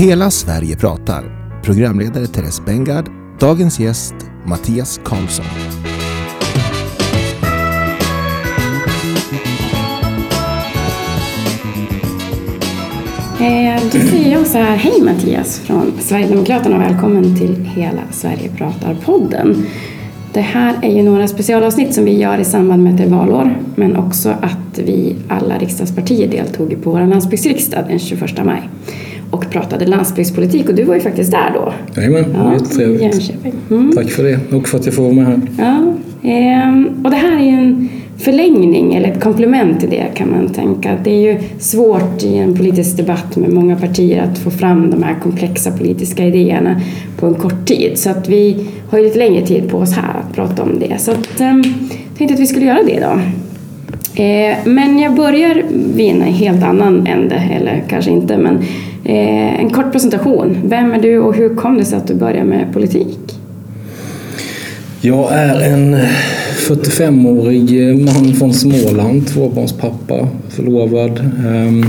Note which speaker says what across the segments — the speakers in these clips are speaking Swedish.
Speaker 1: Hela Sverige pratar. Programledare Therese Bengard. Dagens gäst Mattias Karlsson.
Speaker 2: Eh, då säger jag så här, hej Mattias från Sverigedemokraterna och välkommen till Hela Sverige pratar-podden. Det här är ju några specialavsnitt som vi gör i samband med att det är valår men också att vi alla riksdagspartier deltog på vår landsbygdsriksdag den 21 maj och pratade landsbygdspolitik och du var ju faktiskt där då.
Speaker 3: Jajamän, det var jättetrevligt. Mm. Tack för det och för att jag får vara med här.
Speaker 2: Ja, ehm, och det här är ju en förlängning eller ett komplement till det kan man tänka. Det är ju svårt i en politisk debatt med många partier att få fram de här komplexa politiska idéerna på en kort tid. Så att vi har ju lite längre tid på oss här att prata om det. Så att, eh, tänkte att vi skulle göra det idag. Eh, men jag börjar vid en helt annan ände, eller kanske inte, men Eh, en kort presentation. Vem är du och hur kom det sig att du började med politik?
Speaker 3: Jag är en 45-årig man från Småland, tvåbarnspappa, förlovad. Ehm,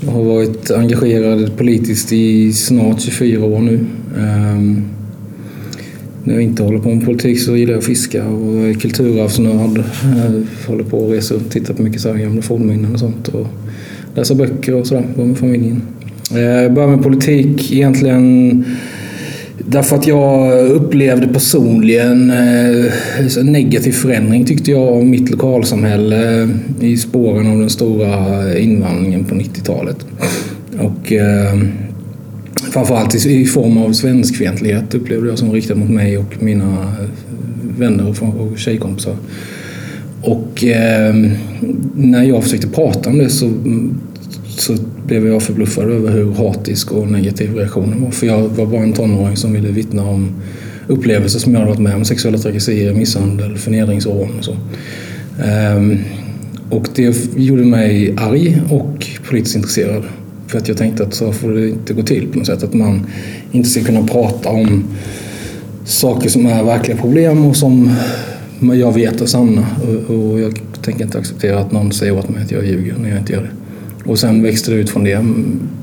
Speaker 3: jag har varit engagerad politiskt i snart 24 år nu. Ehm, när jag inte håller på med politik så gillar jag att fiska och är kulturarvsnörd. Eh, håller på att resa runt, titta på mycket så här gamla fornminnen och sånt och läsa böcker och sådär, vara med familjen. Eh, jag började med politik egentligen Därför att jag upplevde personligen eh, en negativ förändring tyckte jag av mitt lokalsamhälle i spåren av den stora invandringen på 90-talet. Och eh, framförallt i form av svenskfientlighet upplevde jag som riktad mot mig och mina vänner och tjejkompisar. Och eh, när jag försökte prata om det så så blev jag förbluffad över hur hatisk och negativ reaktionen var. För jag var bara en tonåring som ville vittna om upplevelser som jag hade varit med om. Sexuella trakasserier, misshandel, förnedringsrån och så. Um, och det gjorde mig arg och politiskt intresserad. För att jag tänkte att så får det inte gå till på något sätt. Att man inte ska kunna prata om saker som är verkliga problem och som jag vet är sanna. Och jag tänker inte acceptera att någon säger åt mig att jag ljuger när jag inte gör det. Och sen växte det ut från det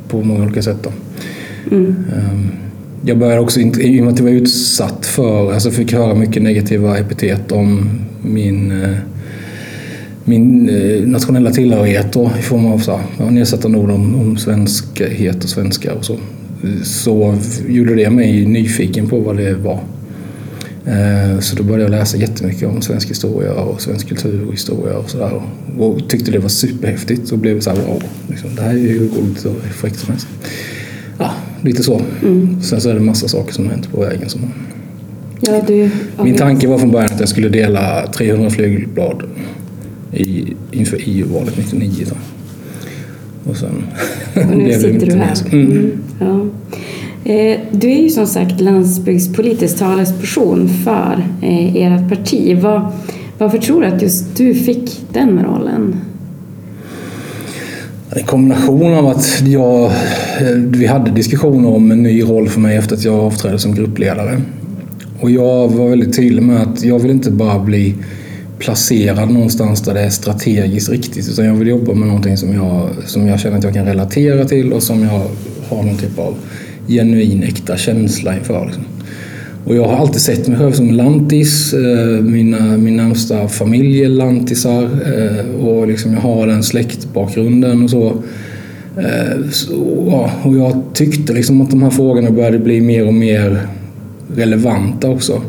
Speaker 3: på många olika sätt. Mm. Ehm, jag började också, i och med att jag var utsatt för, alltså fick höra mycket negativa epitet om min, eh, min eh, nationella tillhörighet då, i form av så här, nedsättande ord om, om svenskhet och svenskar och så. Så gjorde det mig nyfiken på vad det var. Eh, så då började jag läsa jättemycket om svensk historia och svensk kultur och historia och sådär. Och tyckte det var superhäftigt och blev så här wow, liksom, det här är ju roligt och fräckt som helst. Ja, lite så. Mm. Sen så är det massa saker som har hänt på vägen. Som...
Speaker 2: Ja, du,
Speaker 3: Min tanke var från början att jag skulle dela 300 flygblad i, inför EU-valet 99. Så. Och sen
Speaker 2: och nu sitter du här. Mm. Mm. Ja. Eh, du är ju som sagt landsbygdspolitisk talesperson för eh, ert parti. Var, varför tror du att just du fick den rollen?
Speaker 3: En kombination av att jag, eh, vi hade diskussioner om en ny roll för mig efter att jag avträdde som gruppledare. Och jag var väldigt tydlig med att jag vill inte bara bli placerad någonstans där det är strategiskt riktigt utan jag vill jobba med någonting som jag, som jag känner att jag kan relatera till och som jag har någon typ av genuin, äkta känsla inför. Liksom. Och jag har alltid sett mig själv som lantis. Eh, mina, min närmsta familj är lantisar eh, och liksom jag har den släktbakgrunden och så. Eh, så och jag tyckte liksom att de här frågorna började bli mer och mer relevanta också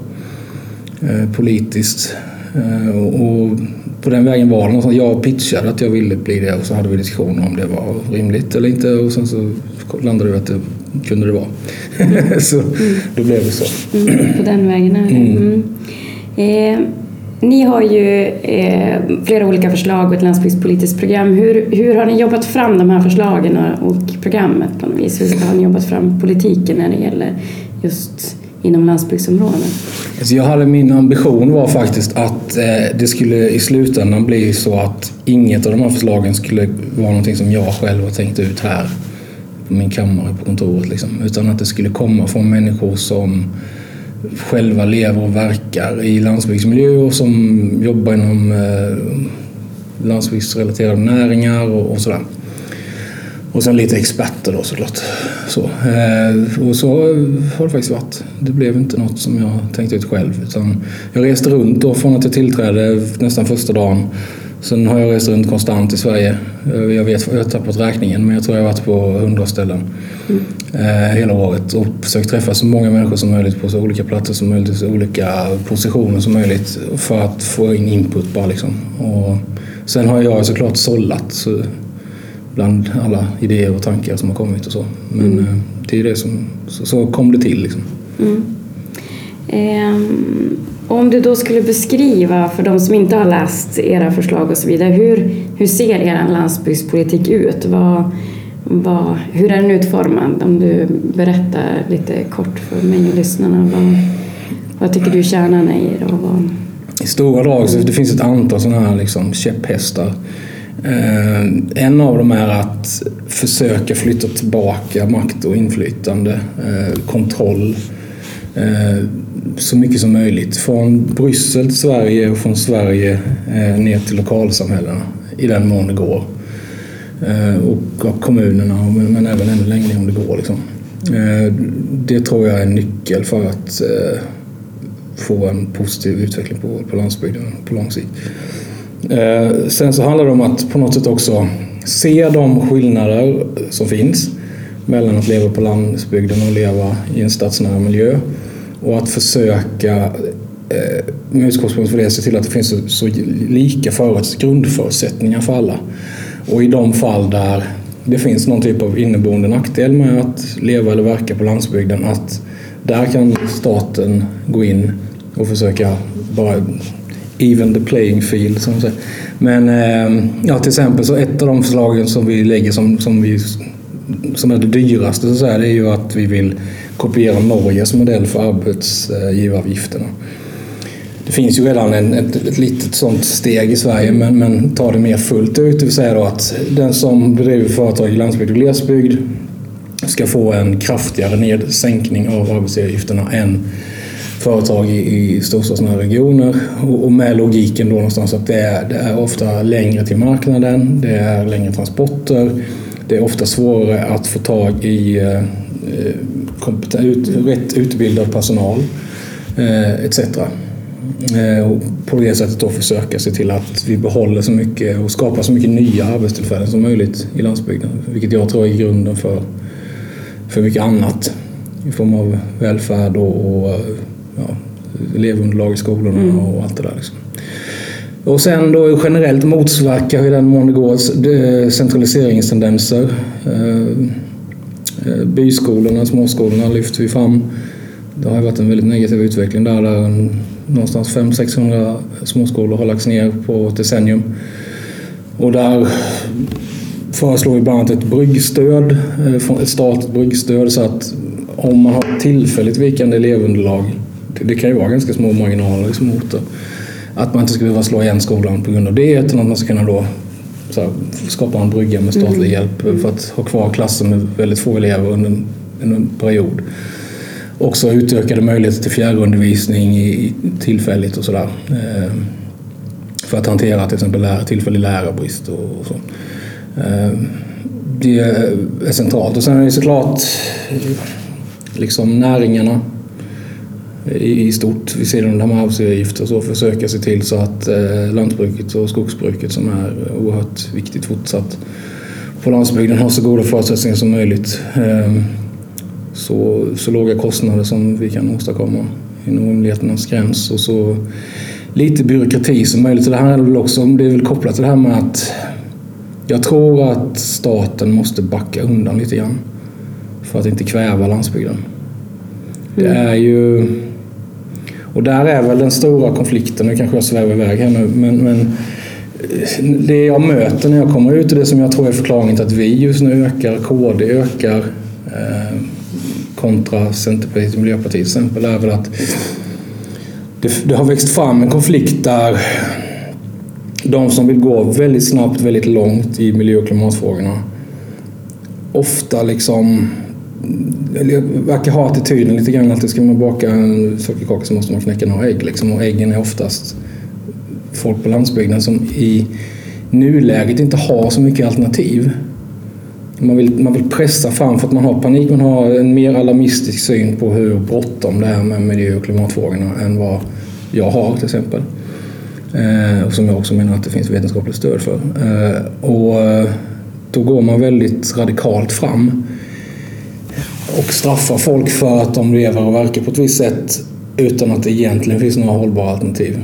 Speaker 3: politiskt. Och på den vägen var det någonstans. jag pitchade att jag ville bli det och så hade vi diskussioner om det var rimligt eller inte och sen så landade vi att det kunde det vara. så mm. då blev det så.
Speaker 2: Mm, på den vägen är det. Mm. mm. Eh, ni har ju eh, flera olika förslag och ett landsbygdspolitiskt program. Hur, hur har ni jobbat fram de här förslagen och, och programmet på något vis? Hur har ni jobbat fram politiken när det gäller just inom landsbygdsområden?
Speaker 3: Alltså jag hade min ambition var faktiskt att eh, det skulle i slutändan bli så att inget av de här förslagen skulle vara någonting som jag själv har tänkt ut här på min kammare på kontoret. Liksom. Utan att det skulle komma från människor som själva lever och verkar i landsbygdsmiljö och som jobbar inom eh, landsbygdsrelaterade näringar och, och sådär. Och sen lite experter då såklart. Så. Eh, och så har det faktiskt varit. Det blev inte något som jag tänkte ut själv. Utan jag reste runt då från att jag tillträdde nästan första dagen. Sen har jag rest runt konstant i Sverige. Eh, jag vet, jag har tappat räkningen men jag tror jag har varit på hundra ställen mm. eh, hela året och försökt träffa så många människor som möjligt på så olika platser som möjligt, så olika positioner som möjligt för att få in input bara liksom. Och sen har jag såklart sållat så bland alla idéer och tankar som har kommit och så. Men mm. Eh, det är det som, så, så kom det till liksom. Mm.
Speaker 2: Um, om du då skulle beskriva för de som inte har läst era förslag och så vidare, hur, hur ser er landsbygdspolitik ut? Vad, vad, hur är den utformad? Om du berättar lite kort för mig och lyssnarna. Vad, vad tycker du kärnan är i det? Vad...
Speaker 3: I stora drag så det finns ett antal sådana här liksom käpphästar. Eh, en av dem är att försöka flytta tillbaka makt och inflytande, eh, kontroll eh, så mycket som möjligt. Från Bryssel till Sverige och från Sverige eh, ner till lokalsamhällena i den mån det går. Eh, och kommunerna, men även ännu längre om det går. Liksom. Eh, det tror jag är en nyckel för att få en positiv utveckling på landsbygden på lång sikt. Eh, sen så handlar det om att på något sätt också se de skillnader som finns mellan att leva på landsbygden och leva i en stadsnära miljö. Och att försöka eh, med utgångspunkt för det se till att det finns så, så lika förut, grundförutsättningar för alla. Och i de fall där det finns någon typ av inneboende nackdel med att leva eller verka på landsbygden, att där kan staten gå in och försöka bara even the playing field. Som säger. Men eh, ja, till exempel så ett av de förslagen som vi lägger som, som, vi, som är det dyraste så säga, det är ju att vi vill kopiera Norges modell för arbetsgivaravgifterna. Det finns ju redan en, ett, ett litet sånt steg i Sverige men, men ta det mer fullt ut. Det vill säga då att den som bedriver företag i landsbygd och glesbygd ska få en kraftigare nedsänkning av arbetsgivaravgifterna än företag i, i storstadsnära regioner och, och med logiken då någonstans att det är, det är ofta längre till marknaden, det är längre transporter, det är ofta svårare att få tag i eh, ut, rätt utbildad personal eh, etc. Eh, och på det sättet då försöka se till att vi behåller så mycket och skapar så mycket nya arbetstillfällen som möjligt i landsbygden. Vilket jag tror är grunden för, för mycket annat i form av välfärd och, och ja, elevunderlag i skolorna mm. och allt det där. Liksom. Och sen då generellt motverka i den mån det går centraliseringstendenser. Eh, byskolorna, småskolorna lyfter vi fram. Det har varit en väldigt negativ utveckling där, där någonstans 500-600 småskolor har lagts ner på ett decennium. Och där föreslår vi bland annat ett bryggstöd, eh, ett statligt bryggstöd så att om man har tillfälligt vikande elevunderlag det kan ju vara ganska små marginaler liksom mot det. Att man inte ska behöva slå igen skolan på grund av det utan att man ska kunna då här, skapa en brygga med statlig mm. hjälp för att ha kvar klasser med väldigt få elever under en, en period. Också utökade möjligheter till fjärrundervisning i, tillfälligt och sådär. Eh, för att hantera till exempel lär, tillfällig lärarbrist och, och så. Eh, det är centralt. Och sen är det såklart liksom näringarna i stort vid sidan av arbetsgivaravgifter så försöka se till så att eh, lantbruket och skogsbruket som är oerhört viktigt fortsatt på landsbygden har så goda förutsättningar som möjligt. Ehm, så, så låga kostnader som vi kan åstadkomma inom rimligheternas gräns och så lite byråkrati som möjligt. det här är väl också det är väl kopplat till det här med att jag tror att staten måste backa undan lite grann för att inte kväva landsbygden. Det mm. är ju och där är väl den stora konflikten, nu kanske jag svävar iväg här nu, men, men eh, det jag möter när jag kommer ut och det som jag tror är förklaringen till att vi just nu ökar, KD ökar eh, kontra Centerpartiet och Miljöpartiet till exempel, är väl att det, det, har växt fram en konflikt där de som vill gå väldigt snabbt, väldigt långt i miljö och klimatfrågorna ofta liksom verkar ha attityden lite grann att det ska man baka en sockerkaka så måste man knäcka några ägg. Liksom. Och äggen är oftast folk på landsbygden som i nuläget inte har så mycket alternativ. man vill, man vill pressa fram för att man har panik. Man har en mer alarmistisk syn på hur bråttom det är med miljö och klimatfrågorna än vad jag har till exempel. Eh, och som jag också menar att det finns vetenskapligt stöd för. Eh, och eh, då går man väldigt radikalt fram och straffar folk för att de lever och verkar på ett visst sätt utan att det egentligen finns några hållbara alternativ.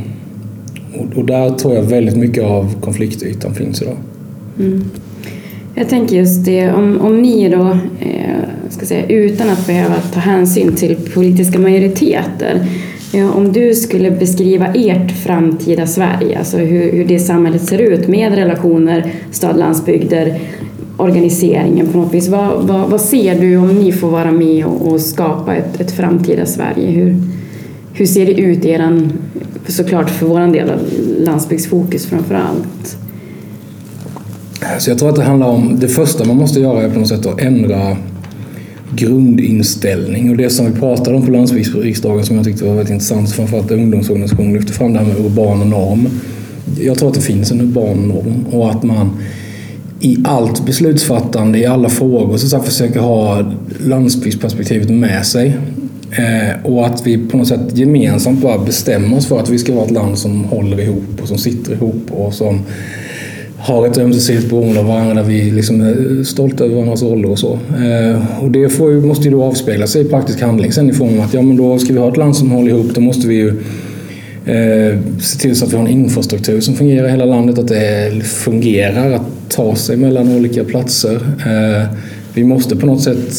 Speaker 3: Och, och där tror jag väldigt mycket av konfliktytan finns idag. Mm.
Speaker 2: Jag tänker just det, om, om ni då, eh, ska säga, utan att behöva ta hänsyn till politiska majoriteter, ja, om du skulle beskriva ert framtida Sverige, alltså hur, hur det samhället ser ut med relationer, stad, landsbygder, organiseringen på något vis. Vad, vad, vad, ser du om ni får vara med och, och skapa ett, ett framtida Sverige? Hur, hur ser det ut i eran, såklart för vår del, landsbygdsfokus framför allt?
Speaker 3: Så jag tror att det handlar om, det första man måste göra är på något sätt att ändra grundinställning och det som vi pratade om på landsbygdsriksdagen som jag tyckte var väldigt intressant, framförallt ungdomsorganisationen lyfte fram det här med urban norm. Jag tror att det finns en urban norm och att man i allt beslutsfattande, i alla frågor, så att försöka ha landsbygdsperspektivet med sig. Eh, och att vi på något sätt gemensamt bara bestämmer oss för att vi ska vara ett land som håller ihop och som sitter ihop och som har ett ömsesidigt beroende av varandra där vi liksom är stolta över varandras roller och så. Eh, och det får, måste ju då avspegla sig i praktisk handling sen i form av att ja, men då ska vi ha ett land som håller ihop, då måste vi ju eh, se till så att vi har en infrastruktur som fungerar i hela landet, att det fungerar att ta sig mellan olika platser. Eh, vi måste på något sätt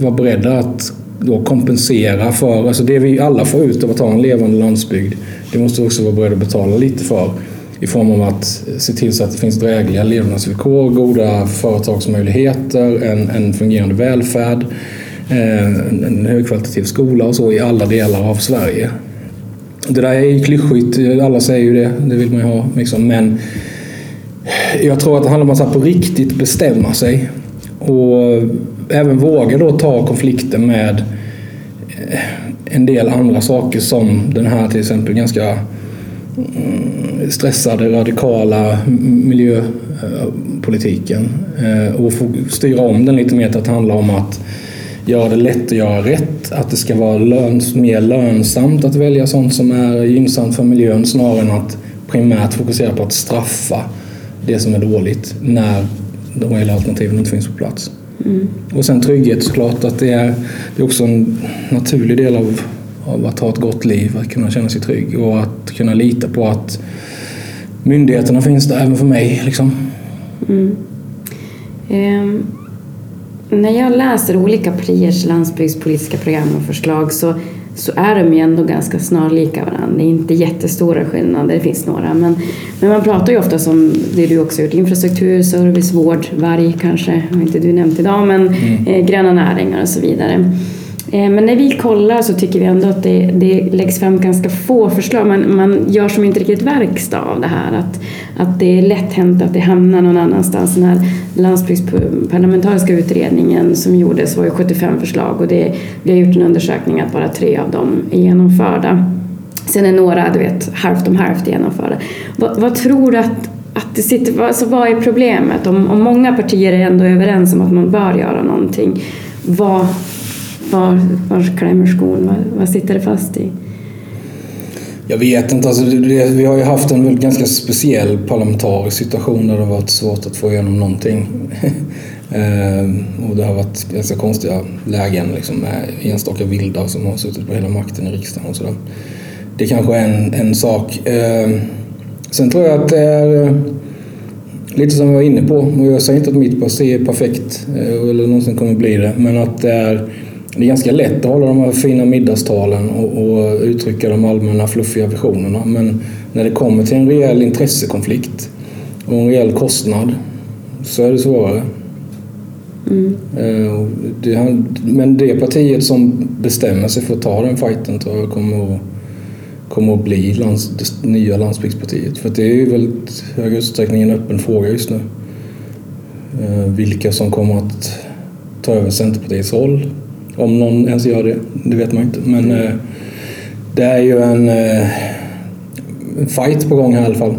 Speaker 3: vara beredda att då kompensera för, alltså det vi alla får ut av att ha en levande landsbygd, det måste vi också vara beredda att betala lite för i form av att se till så att det finns drägliga levnadsvillkor, goda företagsmöjligheter, en, en fungerande välfärd, eh, en, en högkvalitativ skola och så i alla delar av Sverige. Det där är ju klyschigt, alla säger ju det, det vill man ju ha. Liksom. Men jag tror att det handlar om att på riktigt bestämma sig och även våga då ta konflikten med eh, en del andra saker som den här till exempel ganska mm, stressade, radikala miljöpolitiken eh, och få styra om den lite mer till att handla om att göra det lätt att göra rätt, att det ska vara löns, mer lönsamt att välja sånt som är gynnsamt för miljön snarare än att primärt fokusera på att straffa det som är dåligt när de reella alternativen inte finns på plats. Mm. Och sen trygghet såklart, att det är, det är också en naturlig del av, av att ha ett gott liv, att kunna känna sig trygg och att kunna lita på att myndigheterna finns där även för mig. Liksom. Mm.
Speaker 2: Um, när jag läser olika partiers landsbygdspolitiska program och förslag så så är de ju ändå ganska snarlika varandra. Det är inte jättestora skillnader, det finns några. Men, men man pratar ju ofta om det du också gjort, infrastruktur, service, vård, varg kanske, har inte du nämnt idag, men mm. eh, gröna näringar och så vidare. Eh, men när vi kollar så tycker vi ändå att det, det läggs fram ganska få förslag. Man, man gör som inte riktigt verkstad av det här. Att, att det är lätt hänt att det hamnar någon annanstans. Den här landsbygdsparlamentariska utredningen som gjordes var ju 75 förslag och det, vi har gjort en undersökning att bara tre av dem är genomförda. Sen är några, du vet, halvt om halvt genomförda. Vad, vad tror du att, att det sitter, alltså vad är problemet? Om, om många partier är ändå överens om att man bör göra någonting, vad, var, var klämmer skon? Vad, vad sitter det fast i?
Speaker 3: Jag vet inte. Alltså, det, vi har ju haft en ganska speciell parlamentarisk situation där det har varit svårt att få igenom någonting. ehm, och det har varit ganska konstiga lägen liksom, med enstaka vildar som har suttit på hela makten i riksdagen och sådär. Det kanske är en, en sak. Ehm, sen tror jag att det är eh, lite som vi var inne på, och jag säger inte att mitt parti är perfekt eh, eller någonsin kommer bli det, men att det är det är ganska lätt att hålla de här fina middagstalen och, och uttrycka de allmänna fluffiga visionerna. Men när det kommer till en rejäl intressekonflikt och en rejäl kostnad så är det svårare. Mm. Eh, det, men det partiet som bestämmer sig för att ta den fighten tror jag kommer att, kommer att bli lands, det nya landsbygdspartiet. För det är ju väldigt hög utsträckning en öppen fråga just nu. Eh, vilka som kommer att ta över Centerpartiets roll om någon ens gör det, det vet man inte. Men eh, det är ju en eh, fight på gång här i alla fall.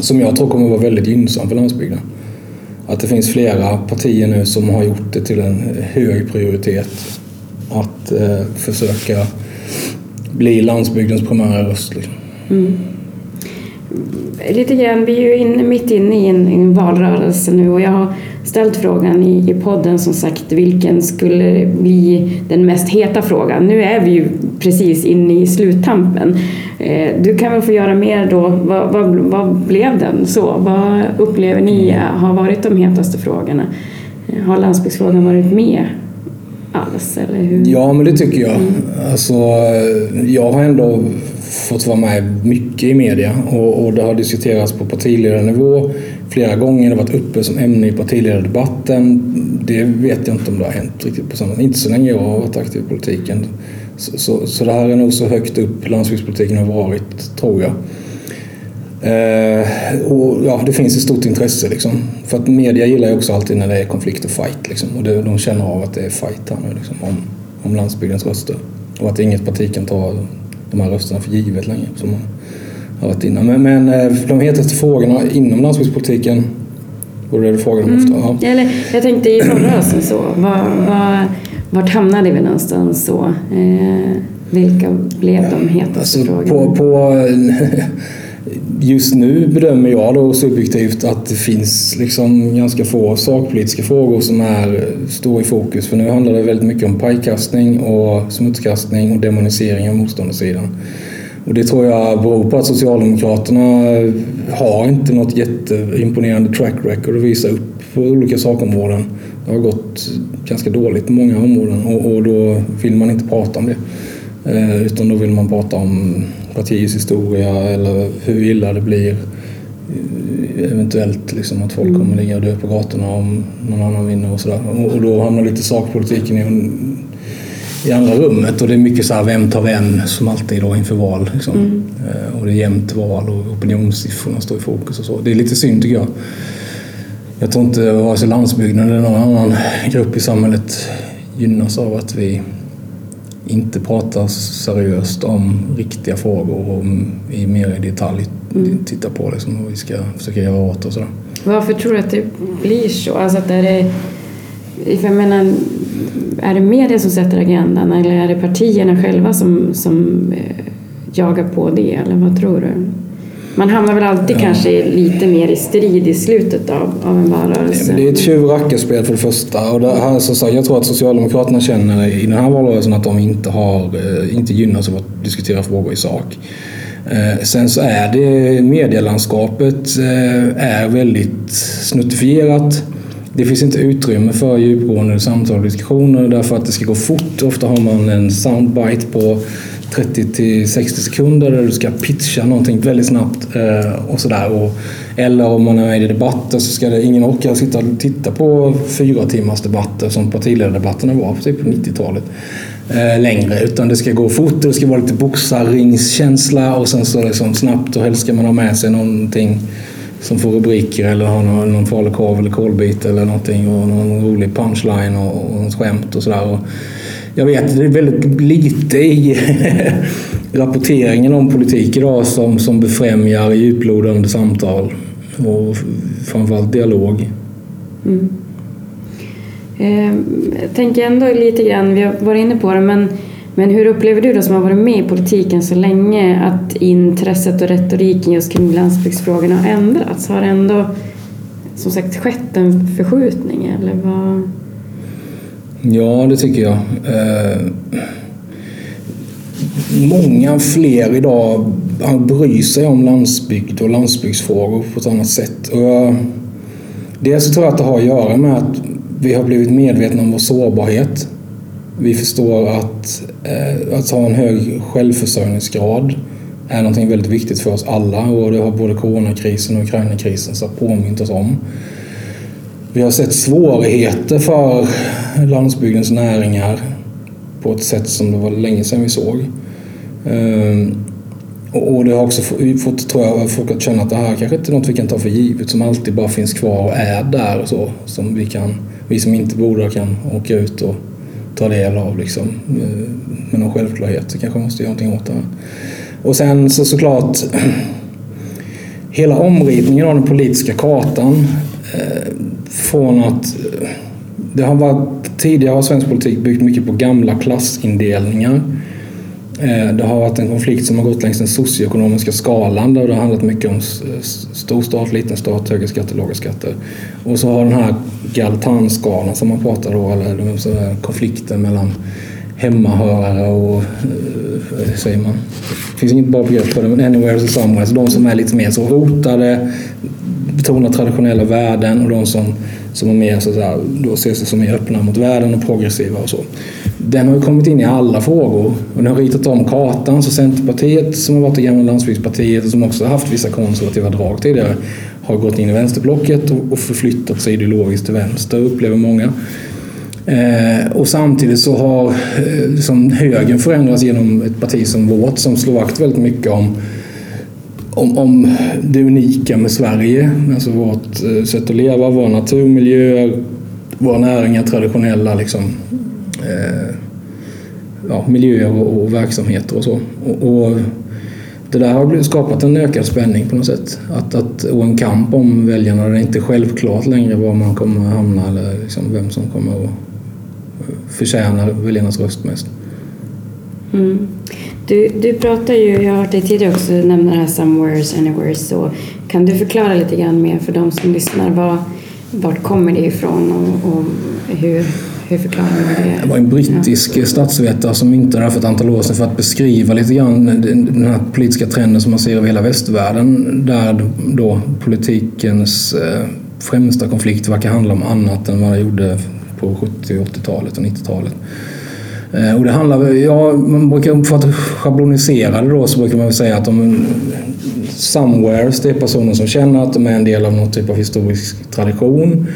Speaker 3: Som jag tror kommer vara väldigt gynnsam för landsbygden. att det finns flera partier nu som har gjort det till en hög prioritet att eh, försöka bli landsbygdens primära röst. Liksom. Mm.
Speaker 2: Lite grann, vi är ju in, mitt inne i en, en valrörelse nu och jag har ställt frågan i, i podden som sagt vilken skulle bli den mest heta frågan. Nu är vi ju precis inne i sluttampen. Eh, du kan väl få göra mer då. Vad, vad, vad blev den så? Vad upplever ni har varit de hetaste frågorna? Eh, har landsbygdsfrågan varit med alls? Eller hur?
Speaker 3: Ja, men det tycker jag. Mm. Alltså, jag har ändå fått vara med mycket i media och, och det har diskuterats på partiledarnivå flera gånger. Det har varit uppe som ämne i partiledardebatten. Det vet jag inte om det har hänt riktigt på samma sätt. Inte så länge jag har varit aktiv i politiken. Så, så, så det här är nog så högt upp landsbygdspolitiken har varit, tror jag. Eh, och ja, det finns ett stort intresse liksom. För att media gillar ju också alltid när det är konflikt och fight liksom. Och det, de känner av att det är fight här nu liksom, om, om landsbygdens röster. Och att inget parti kan ta de här rösterna för givet längre. Som man varit innan. Men, men eh, de hetaste frågorna inom landsbygdspolitiken var det du frågade om ofta?
Speaker 2: Mm. Ja. Eller, jag tänkte i valrörelsen så. Var, var, vart hamnade vi någonstans så? Eh, vilka blev de hetaste alltså, frågorna?
Speaker 3: På, på, just nu bedömer jag då subjektivt att det finns liksom ganska få sakpolitiska frågor som är, står i fokus. För nu handlar det väldigt mycket om pajkastning och smutskastning och demonisering av motståndarsidan. Och det tror jag beror på att Socialdemokraterna har inte något jätteimponerande track record att visa upp på olika sakområden. Det har gått ganska dåligt på många områden och, och då vill man inte prata om det. Eh, utan då vill man prata om partiets historia eller hur illa det blir eh, eventuellt liksom att folk kommer ligga och dö på gatorna om någon annan vinner och sådär. Och då hamnar lite sakpolitiken i, i andra rummet och det är mycket så här vem tar vem som alltid då inför val. Liksom. Mm. Eh, och det är jämnt val och opinionssiffrorna står i fokus och så. Det är lite synd tycker jag. Jag tror inte vare sig landsbygden eller någon annan grupp i samhället gynnas av att vi inte pratar seriöst om riktiga frågor och i mer i detalj mm. titta på liksom, vad vi ska försöka göra åt och sådär.
Speaker 2: Varför tror du att det blir så? Alltså att är det, jag menar, är det media som sätter agendan eller är det partierna själva som, som eh, jagar på det? Eller vad tror du? Man hamnar väl alltid ja. kanske lite mer i strid i slutet av, av en valrörelse.
Speaker 3: Det är ett tjuv för det första. Och det här, så, så, jag tror att Socialdemokraterna känner i den här valrörelsen att de inte, har, eh, inte gynnas av att diskutera frågor i sak. Eh, sen så är det medielandskapet är väldigt snuttifierat. Det finns inte utrymme för djupgående samtal och diskussioner därför att det ska gå fort. Ofta har man en soundbite på 30 till 60 sekunder där du ska pitcha någonting väldigt snabbt eh, och sådär. Eller om man är med i debatter så ska det ingen orka sitta och titta på fyra timmars debatter som partiledardebatterna var på typ 90-talet eh, längre. Utan det ska gå fort, det ska vara lite boxarringskänsla och sen så liksom snabbt och helst ska man ha med sig någonting som får rubriker eller har någon, någon falukorv eller kolbit eller någonting och någon rolig punchline och, och något skämt och sådär jag vet, det är väldigt lite i rapporteringen om politik idag som, som befrämjar djuplodande samtal och framförallt dialog. Mm.
Speaker 2: Eh, jag tänker ändå lite grann, vi har varit inne på det, men, men hur upplever du då som har varit med i politiken så länge att intresset och retoriken just kring landsbygdsfrågorna har ändrats? Har det ändå som sagt skett en förskjutning eller vad?
Speaker 3: Ja, det tycker jag. Eh, många fler idag bryr sig om landsbygd och landsbygdsfrågor på ett annat sätt. Och jag, dels så tror jag att det har att göra med att vi har blivit medvetna om vår sårbarhet. Vi förstår att, eh, att ha en hög självförsörjningsgrad är någonting väldigt viktigt för oss alla och det har både coronakrisen och Ukrainakrisen så påmint oss om. Vi har sett svårigheter för landsbygdens näringar på ett sätt som det var länge sedan vi såg. Eh, och det har också fått, tror jag, folk att känna att det här kanske inte är något vi kan ta för givet som alltid bara finns kvar och är där och så. Som vi, kan, vi som inte bor där kan åka ut och ta del av liksom. Eh, med någon självklarhet. Så kanske man måste göra någonting åt det här. Och sen så såklart hela omritningen av den politiska kartan eh, från att eh, det har varit, tidigare har svensk politik byggt mycket på gamla klassindelningar. Eh, det har varit en konflikt som har gått längs den socioekonomiska skalan där det har handlat mycket om stor stat, liten stat, höga skatter, låga skatter. Och så har den här Galtan-skalan som man pratar om. eller konflikten mellan hemmahörare och, eh, hur säger man? Det finns inget bra begrepp för det, men anywhere and somewhere. Så de som är lite mer så rotade, betonar traditionella värden och de som, som är mer så att då ser sig som mer öppna mot världen och progressiva och så. Den har ju kommit in i alla frågor och den har ritat om kartan. Så Centerpartiet som har varit det gamla landsbygdspartiet och som också har haft vissa konservativa drag tidigare har gått in i vänsterblocket och förflyttat sig ideologiskt till vänster upplever många. Eh, och samtidigt så har liksom högern förändrats genom ett parti som vårt som slår vakt väldigt mycket om, om, om det unika med Sverige. Alltså vårt eh, sätt att leva, våra naturmiljöer, våra näringar, traditionella liksom, eh, ja, miljöer och, och, verksamheter och så. Och, och, det där har skapat en ökad spänning på något sätt. Att, att, och en kamp om väljarna. Det är inte självklart längre var man kommer att hamna eller liksom vem som kommer att förtjäna väljarnas röst mest.
Speaker 2: Mm. Du, du pratar ju, jag har hört dig tidigare också nämna det här somewheres, anywheres. Så kan du förklara lite grann mer för de som lyssnar? Vad, vart kommer det ifrån och, och hur, hur förklarar man det?
Speaker 3: Det var en brittisk ja. statsvetare som myntade det för ett antal år sedan för att beskriva lite grann den här politiska trenden som man ser över hela västvärlden där då politikens eh, främsta konflikt verkar handla om annat än vad det gjorde på 70 80-talet och 90-talet. Eh, och det handlar, ja, man brukar, för att schablonisera det då så brukar man säga att de somewheres, det är personer som känner att de är en del av någon typ av historisk tradition.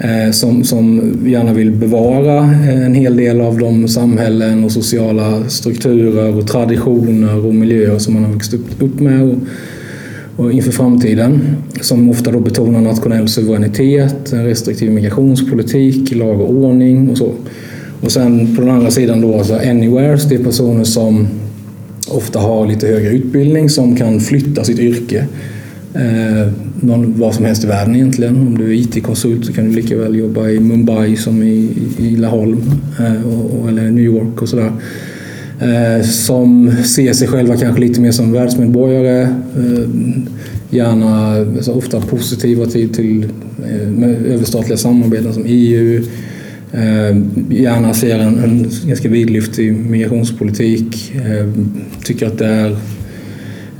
Speaker 3: Eh, som, som gärna vill bevara eh, en hel del av de samhällen och sociala strukturer och traditioner och miljöer som man har vuxit upp med. Och, och inför framtiden som ofta då betonar nationell suveränitet, en restriktiv migrationspolitik, lag och ordning och så. Och sen på den andra sidan då alltså anywheres, det är personer som ofta har lite högre utbildning som kan flytta sitt yrke eh, någon, var som helst i världen egentligen. Om du är IT-konsult så kan du lika väl jobba i Mumbai som i, i Laholm eh, och, eller New York och sådär. Eh, som ser sig själva kanske lite mer som världsmedborgare. Eh, gärna, alltså ofta positiva till, till eh, överstatliga samarbeten som EU. Eh, gärna ser en, en ganska vidlyftig migrationspolitik. Eh, tycker att det är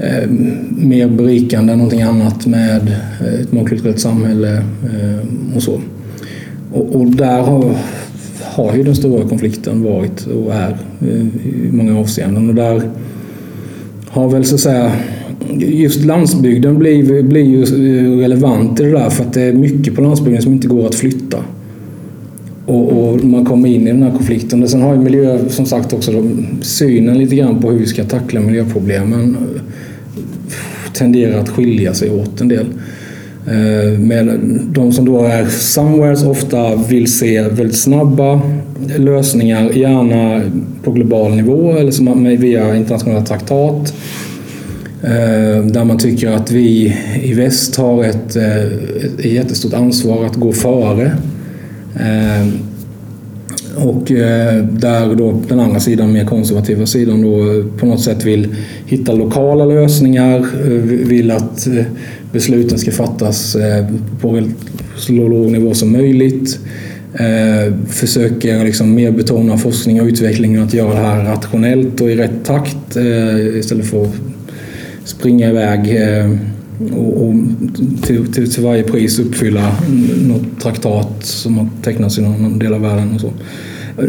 Speaker 3: Eh, mer berikande än någonting annat med eh, ett mångkulturellt samhälle eh, och så. Och, och där har har ju den stora konflikten varit och är eh, i många avseenden. Och där har väl så att säga just landsbygden blir, blir ju relevant i det där för att det är mycket på landsbygden som inte går att flytta. Och, och man kommer in i den här konflikten. Och sen har ju miljö, som sagt också då, synen lite grann på hur vi ska tackla miljöproblemen tenderar att skilja sig åt en del. Eh, men de som då är somewheres ofta vill se väldigt snabba lösningar, gärna på global nivå eller som via internationella traktat. Eh, där man tycker att vi i väst har ett, eh, ett jättestort ansvar att gå före. Och eh, där då den andra sidan, mer konservativa sidan, då på något sätt vill hitta lokala lösningar, eh, vill att eh, besluten ska fattas på så låg nivå som möjligt. Eh, försöker liksom mer betona forskning och utveckling och att göra det här rationellt och i rätt takt eh, istället för att springa iväg och, till, till, till varje pris uppfylla något traktat som har tecknats i någon del av världen. Och så.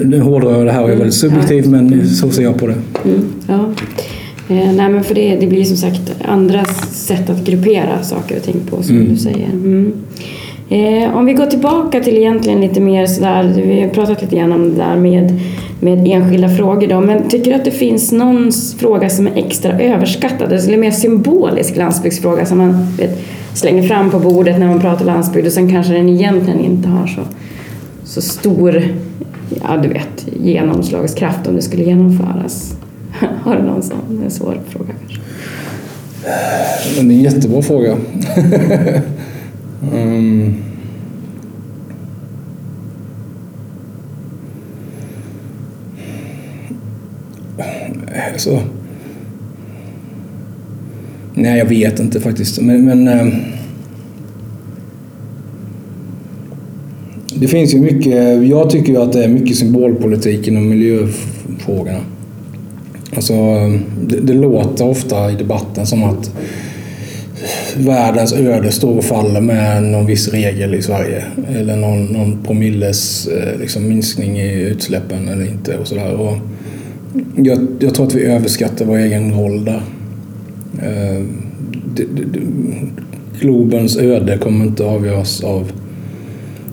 Speaker 3: Nu hårdrar jag det här och är väldigt subjektiv men så ser jag på det. Mm, ja.
Speaker 2: Eh, nej men för det, det blir som sagt andra sätt att gruppera saker och ting på som mm. du säger. Mm. Eh, om vi går tillbaka till egentligen lite mer sådär, vi har pratat lite grann om det där med, med enskilda frågor då, men tycker du att det finns någon fråga som är extra överskattad, alltså, eller mer symbolisk landsbygdsfråga som man vet, slänger fram på bordet när man pratar landsbygd och sen kanske den egentligen inte har så, så stor ja, du vet, genomslagskraft om det skulle genomföras? Har du någon sån? En svår fråga kanske?
Speaker 3: Det är en jättebra fråga. um, alltså, nej, jag vet inte faktiskt. Men, men eh, det finns ju mycket, jag tycker ju att det är mycket symbolpolitik inom miljöfrågorna. Alltså, det, det låter ofta i debatten som att världens öde står och faller med någon viss regel i Sverige. Eller någon, någon promilles eh, liksom, minskning i utsläppen eller inte. Och sådär. Jag, jag tror att vi överskattar vår egen roll där. Eh, det, det, globens öde kommer inte avgöras av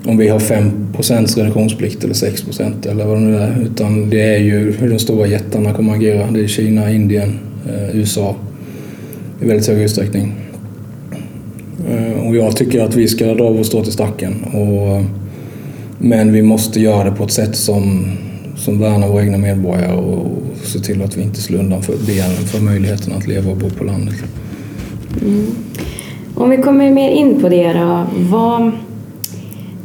Speaker 3: om vi har 5% reduktionsplikt eller 6% eller vad det nu är. Utan det är ju hur de stora jättarna kommer att agera. Det är Kina, Indien, eh, USA i väldigt hög utsträckning. Eh, och jag tycker att vi ska dra vår strå till stacken. Och, men vi måste göra det på ett sätt som, som värnar våra egna medborgare och ser till att vi inte slår undan för benen för möjligheten att leva och bo på landet.
Speaker 2: Mm. Om vi kommer mer in på det då. Vad,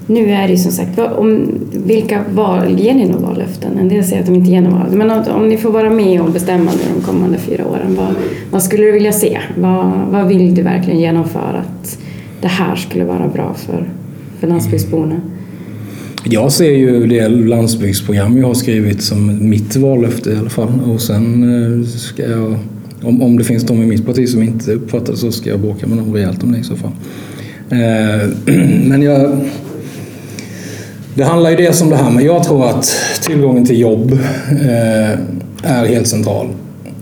Speaker 2: nu är det ju som sagt, om, vilka val, ger ni några vallöften? En del säger att de inte ger några val. Men om, om ni får vara med och bestämma nu de kommande fyra åren, vad, vad skulle du vilja se? Vad, vad vill du verkligen genomföra? Att det här skulle vara bra för, för landsbygdsborna?
Speaker 3: Jag ser ju det landsbygdsprogram jag har skrivit som mitt vallöfte i alla fall. Och sen eh, ska jag, om, om det finns de i mitt parti som inte uppfattar det så ska jag bråka med dem rejält om det i så fall. Eh, men jag det handlar ju dels om det här, men jag tror att tillgången till jobb eh, är helt central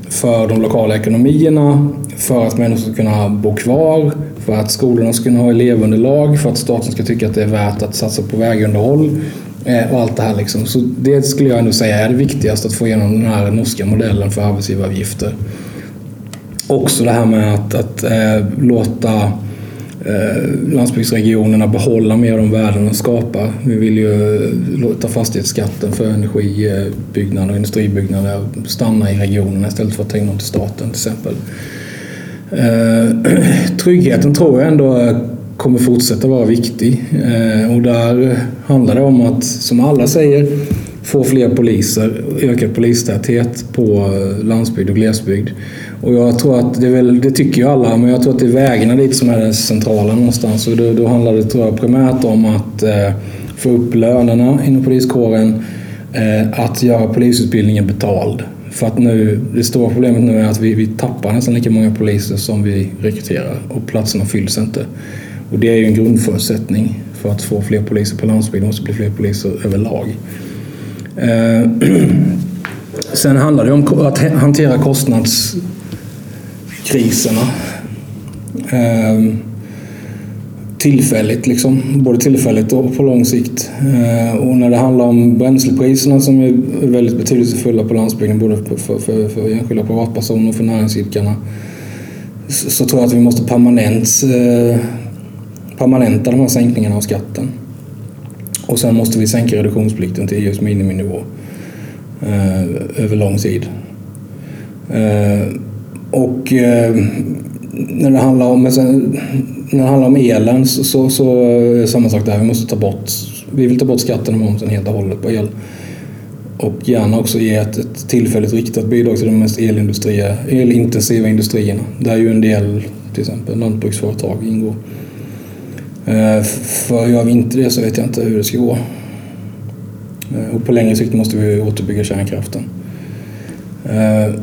Speaker 3: för de lokala ekonomierna, för att människor ska kunna bo kvar, för att skolorna ska kunna ha elevunderlag, för att staten ska tycka att det är värt att satsa på vägunderhåll eh, och allt det här. Liksom. Så det skulle jag ändå säga är det viktigaste, att få igenom den här norska modellen för arbetsgivaravgifter. Också det här med att, att eh, låta eh, landsbygdsregionerna behålla mer av de värden de skapar. Vi vill ju eh, låta fastighetsskatten för energibyggnader och industribyggnader stanna i regionerna istället för att ta in dem till staten till exempel. Eh, tryggheten tror jag ändå kommer fortsätta vara viktig eh, och där handlar det om att, som alla säger, få fler poliser, ökad polistäthet på landsbygd och glesbygd. Och jag tror att det, är väl, det tycker ju alla, men jag tror att det är vägarna dit som är det centrala någonstans. Och då, då handlar det tror jag, primärt om att eh, få upp lönerna inom poliskåren, eh, att göra polisutbildningen betald. För att nu, det stora problemet nu är att vi, vi tappar nästan lika många poliser som vi rekryterar och platserna fylls inte. Och det är ju en grundförutsättning för att få fler poliser på landsbygden, måste bli fler poliser överlag. Eh, sen handlar det om att hantera kostnadskriserna. Eh, tillfälligt, liksom. både tillfälligt och på lång sikt. Eh, och när det handlar om bränslepriserna som är väldigt betydelsefulla på landsbygden, både för, för, för enskilda privatpersoner och för näringsidkarna, så tror jag att vi måste permanent, eh, permanenta de här sänkningarna av skatten. Och sen måste vi sänka reduktionsplikten till EUs miniminivå eh, över lång tid. Eh, och eh, när det handlar om, när det handlar om elen så, så, så är det samma sak där. Vi måste ta bort, vi vill ta bort skatten och momsen helt och hållet på el. Och gärna också ge ett, ett tillfälligt riktat bidrag till de mest elintensiva industrierna. Där ju en del, till exempel lantbruksföretag, ingår. Eh, för gör vi inte det så vet jag inte hur det ska gå. Eh, och på längre sikt måste vi återbygga kärnkraften. Eh,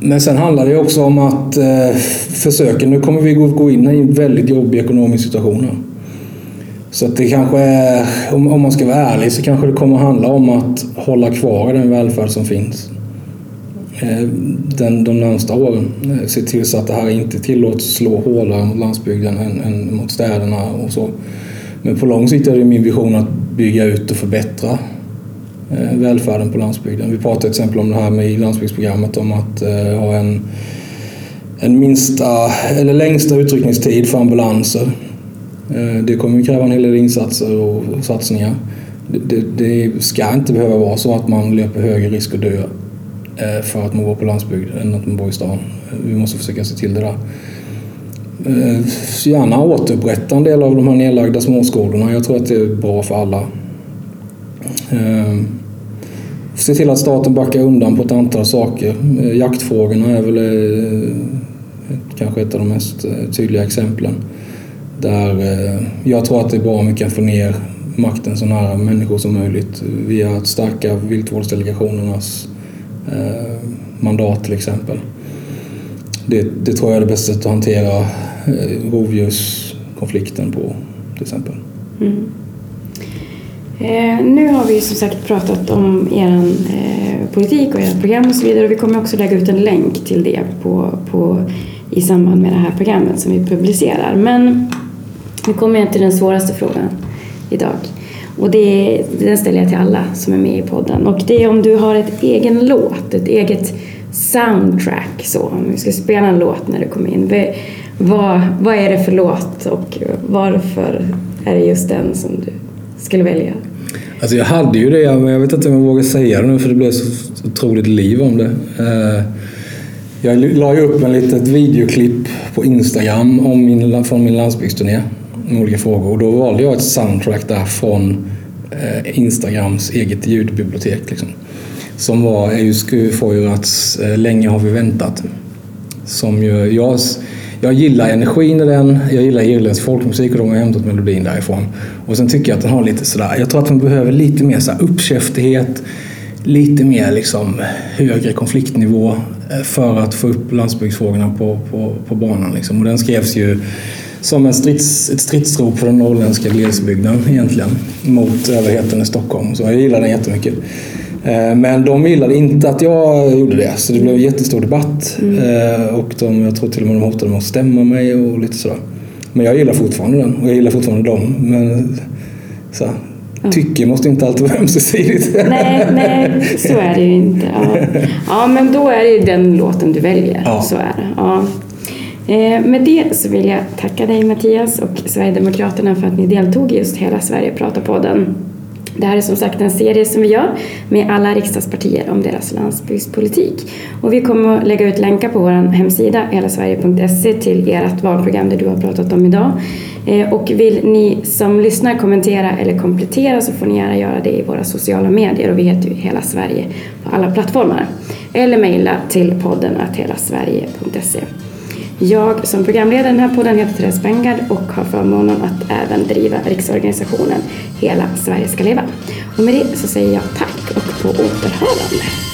Speaker 3: men sen handlar det också om att eh, försöka, nu kommer vi gå in i en väldigt jobbig ekonomisk situation Så att det kanske är, om man ska vara ärlig, så kanske det kommer handla om att hålla kvar den välfärd som finns. Eh, den, de närmsta åren. Eh, se till så att det här inte tillåts slå hårdare mot landsbygden än, än mot städerna och så. Men på lång sikt är det min vision att bygga ut och förbättra Eh, välfärden på landsbygden. Vi pratade till exempel om det här med landsbygdsprogrammet om att eh, ha en, en minsta, eller längsta utryckningstid för ambulanser. Eh, det kommer kräva en hel del insatser och satsningar. Det, det, det ska inte behöva vara så att man löper högre risk att dö för att man bor på landsbygden än att man bor i stan. Vi måste försöka se till det där. Gärna återupprätta en del av de här nedlagda småskolorna. Jag tror att det är bra för alla. Eh, se till att staten backar undan på ett antal saker. Eh, jaktfrågorna är väl eh, kanske ett av de mest eh, tydliga exemplen. Där eh, jag tror att det är bra om vi kan få ner makten så nära människor som möjligt via att stärka viltvårdsdelegationernas eh, mandat till exempel. Det, det tror jag är det bästa sättet att hantera eh, rovdjurskonflikten på till exempel. Mm.
Speaker 2: Eh, nu har vi som sagt pratat om er eh, politik och ert program och så vidare och vi kommer också lägga ut en länk till det på, på, i samband med det här programmet som vi publicerar. Men nu kommer jag till den svåraste frågan idag. Och det, den ställer jag till alla som är med i podden. Och det är om du har ett egen låt, ett eget soundtrack. Så, om vi ska spela en låt när du kommer in. Vad, vad är det för låt och varför är det just den som du skulle välja?
Speaker 3: Alltså jag hade ju det, men jag vet inte om jag vågar säga det nu för det blev så otroligt liv om det. Eh, jag la ju upp en litet videoklipp på Instagram om min, från min landsbygdsturné med olika frågor och då valde jag ett soundtrack där från eh, Instagrams eget ljudbibliotek. Liksom. Som var Eusku Foirats eh, Länge har vi väntat. Som ju, jag jag gillar energin i den, jag gillar irländsk folkmusik och de har hämtat melodin därifrån. Och sen tycker jag att den har lite sådär, jag tror att den behöver lite mer så uppkäftighet, lite mer liksom högre konfliktnivå eh, för att få upp landsbygdsfrågorna på, på, på banan. Liksom. Och den skrevs ju som en strids, ett stridsrop för den norrländska glesbygden egentligen mot överheten i Stockholm. Så jag gillar den jättemycket. Eh, men de gillade inte att jag gjorde det, så det blev en jättestor debatt. Mm. Eh, och de, jag tror till och med de hotade med att stämma mig och lite sådär. Men jag gillar fortfarande den och jag gillar fortfarande dem. Men så, tycke måste inte alltid vara ömsesidigt.
Speaker 2: Nej, nej, så är det ju inte. Ja. ja, men då är det ju den låten du väljer. Ja. Så är det. Ja. Eh, med det så vill jag tacka dig Mattias och Sverigedemokraterna för att ni deltog i just Hela Sverige pratar-podden. Det här är som sagt en serie som vi gör med alla riksdagspartier om deras landsbygdspolitik. Och vi kommer att lägga ut länkar på vår hemsida helasverige.se till ert valprogram det du har pratat om idag. Eh, och vill ni som lyssnar kommentera eller komplettera så får ni gärna göra det i våra sociala medier och vi heter ju Hela Sverige på alla plattformar. Eller mejla till podden helasverige.se. Jag som programledare i den här podden heter Therese Bengard och har förmånen att även driva riksorganisationen Hela Sverige ska leva. Och med det så säger jag tack och på återhörande.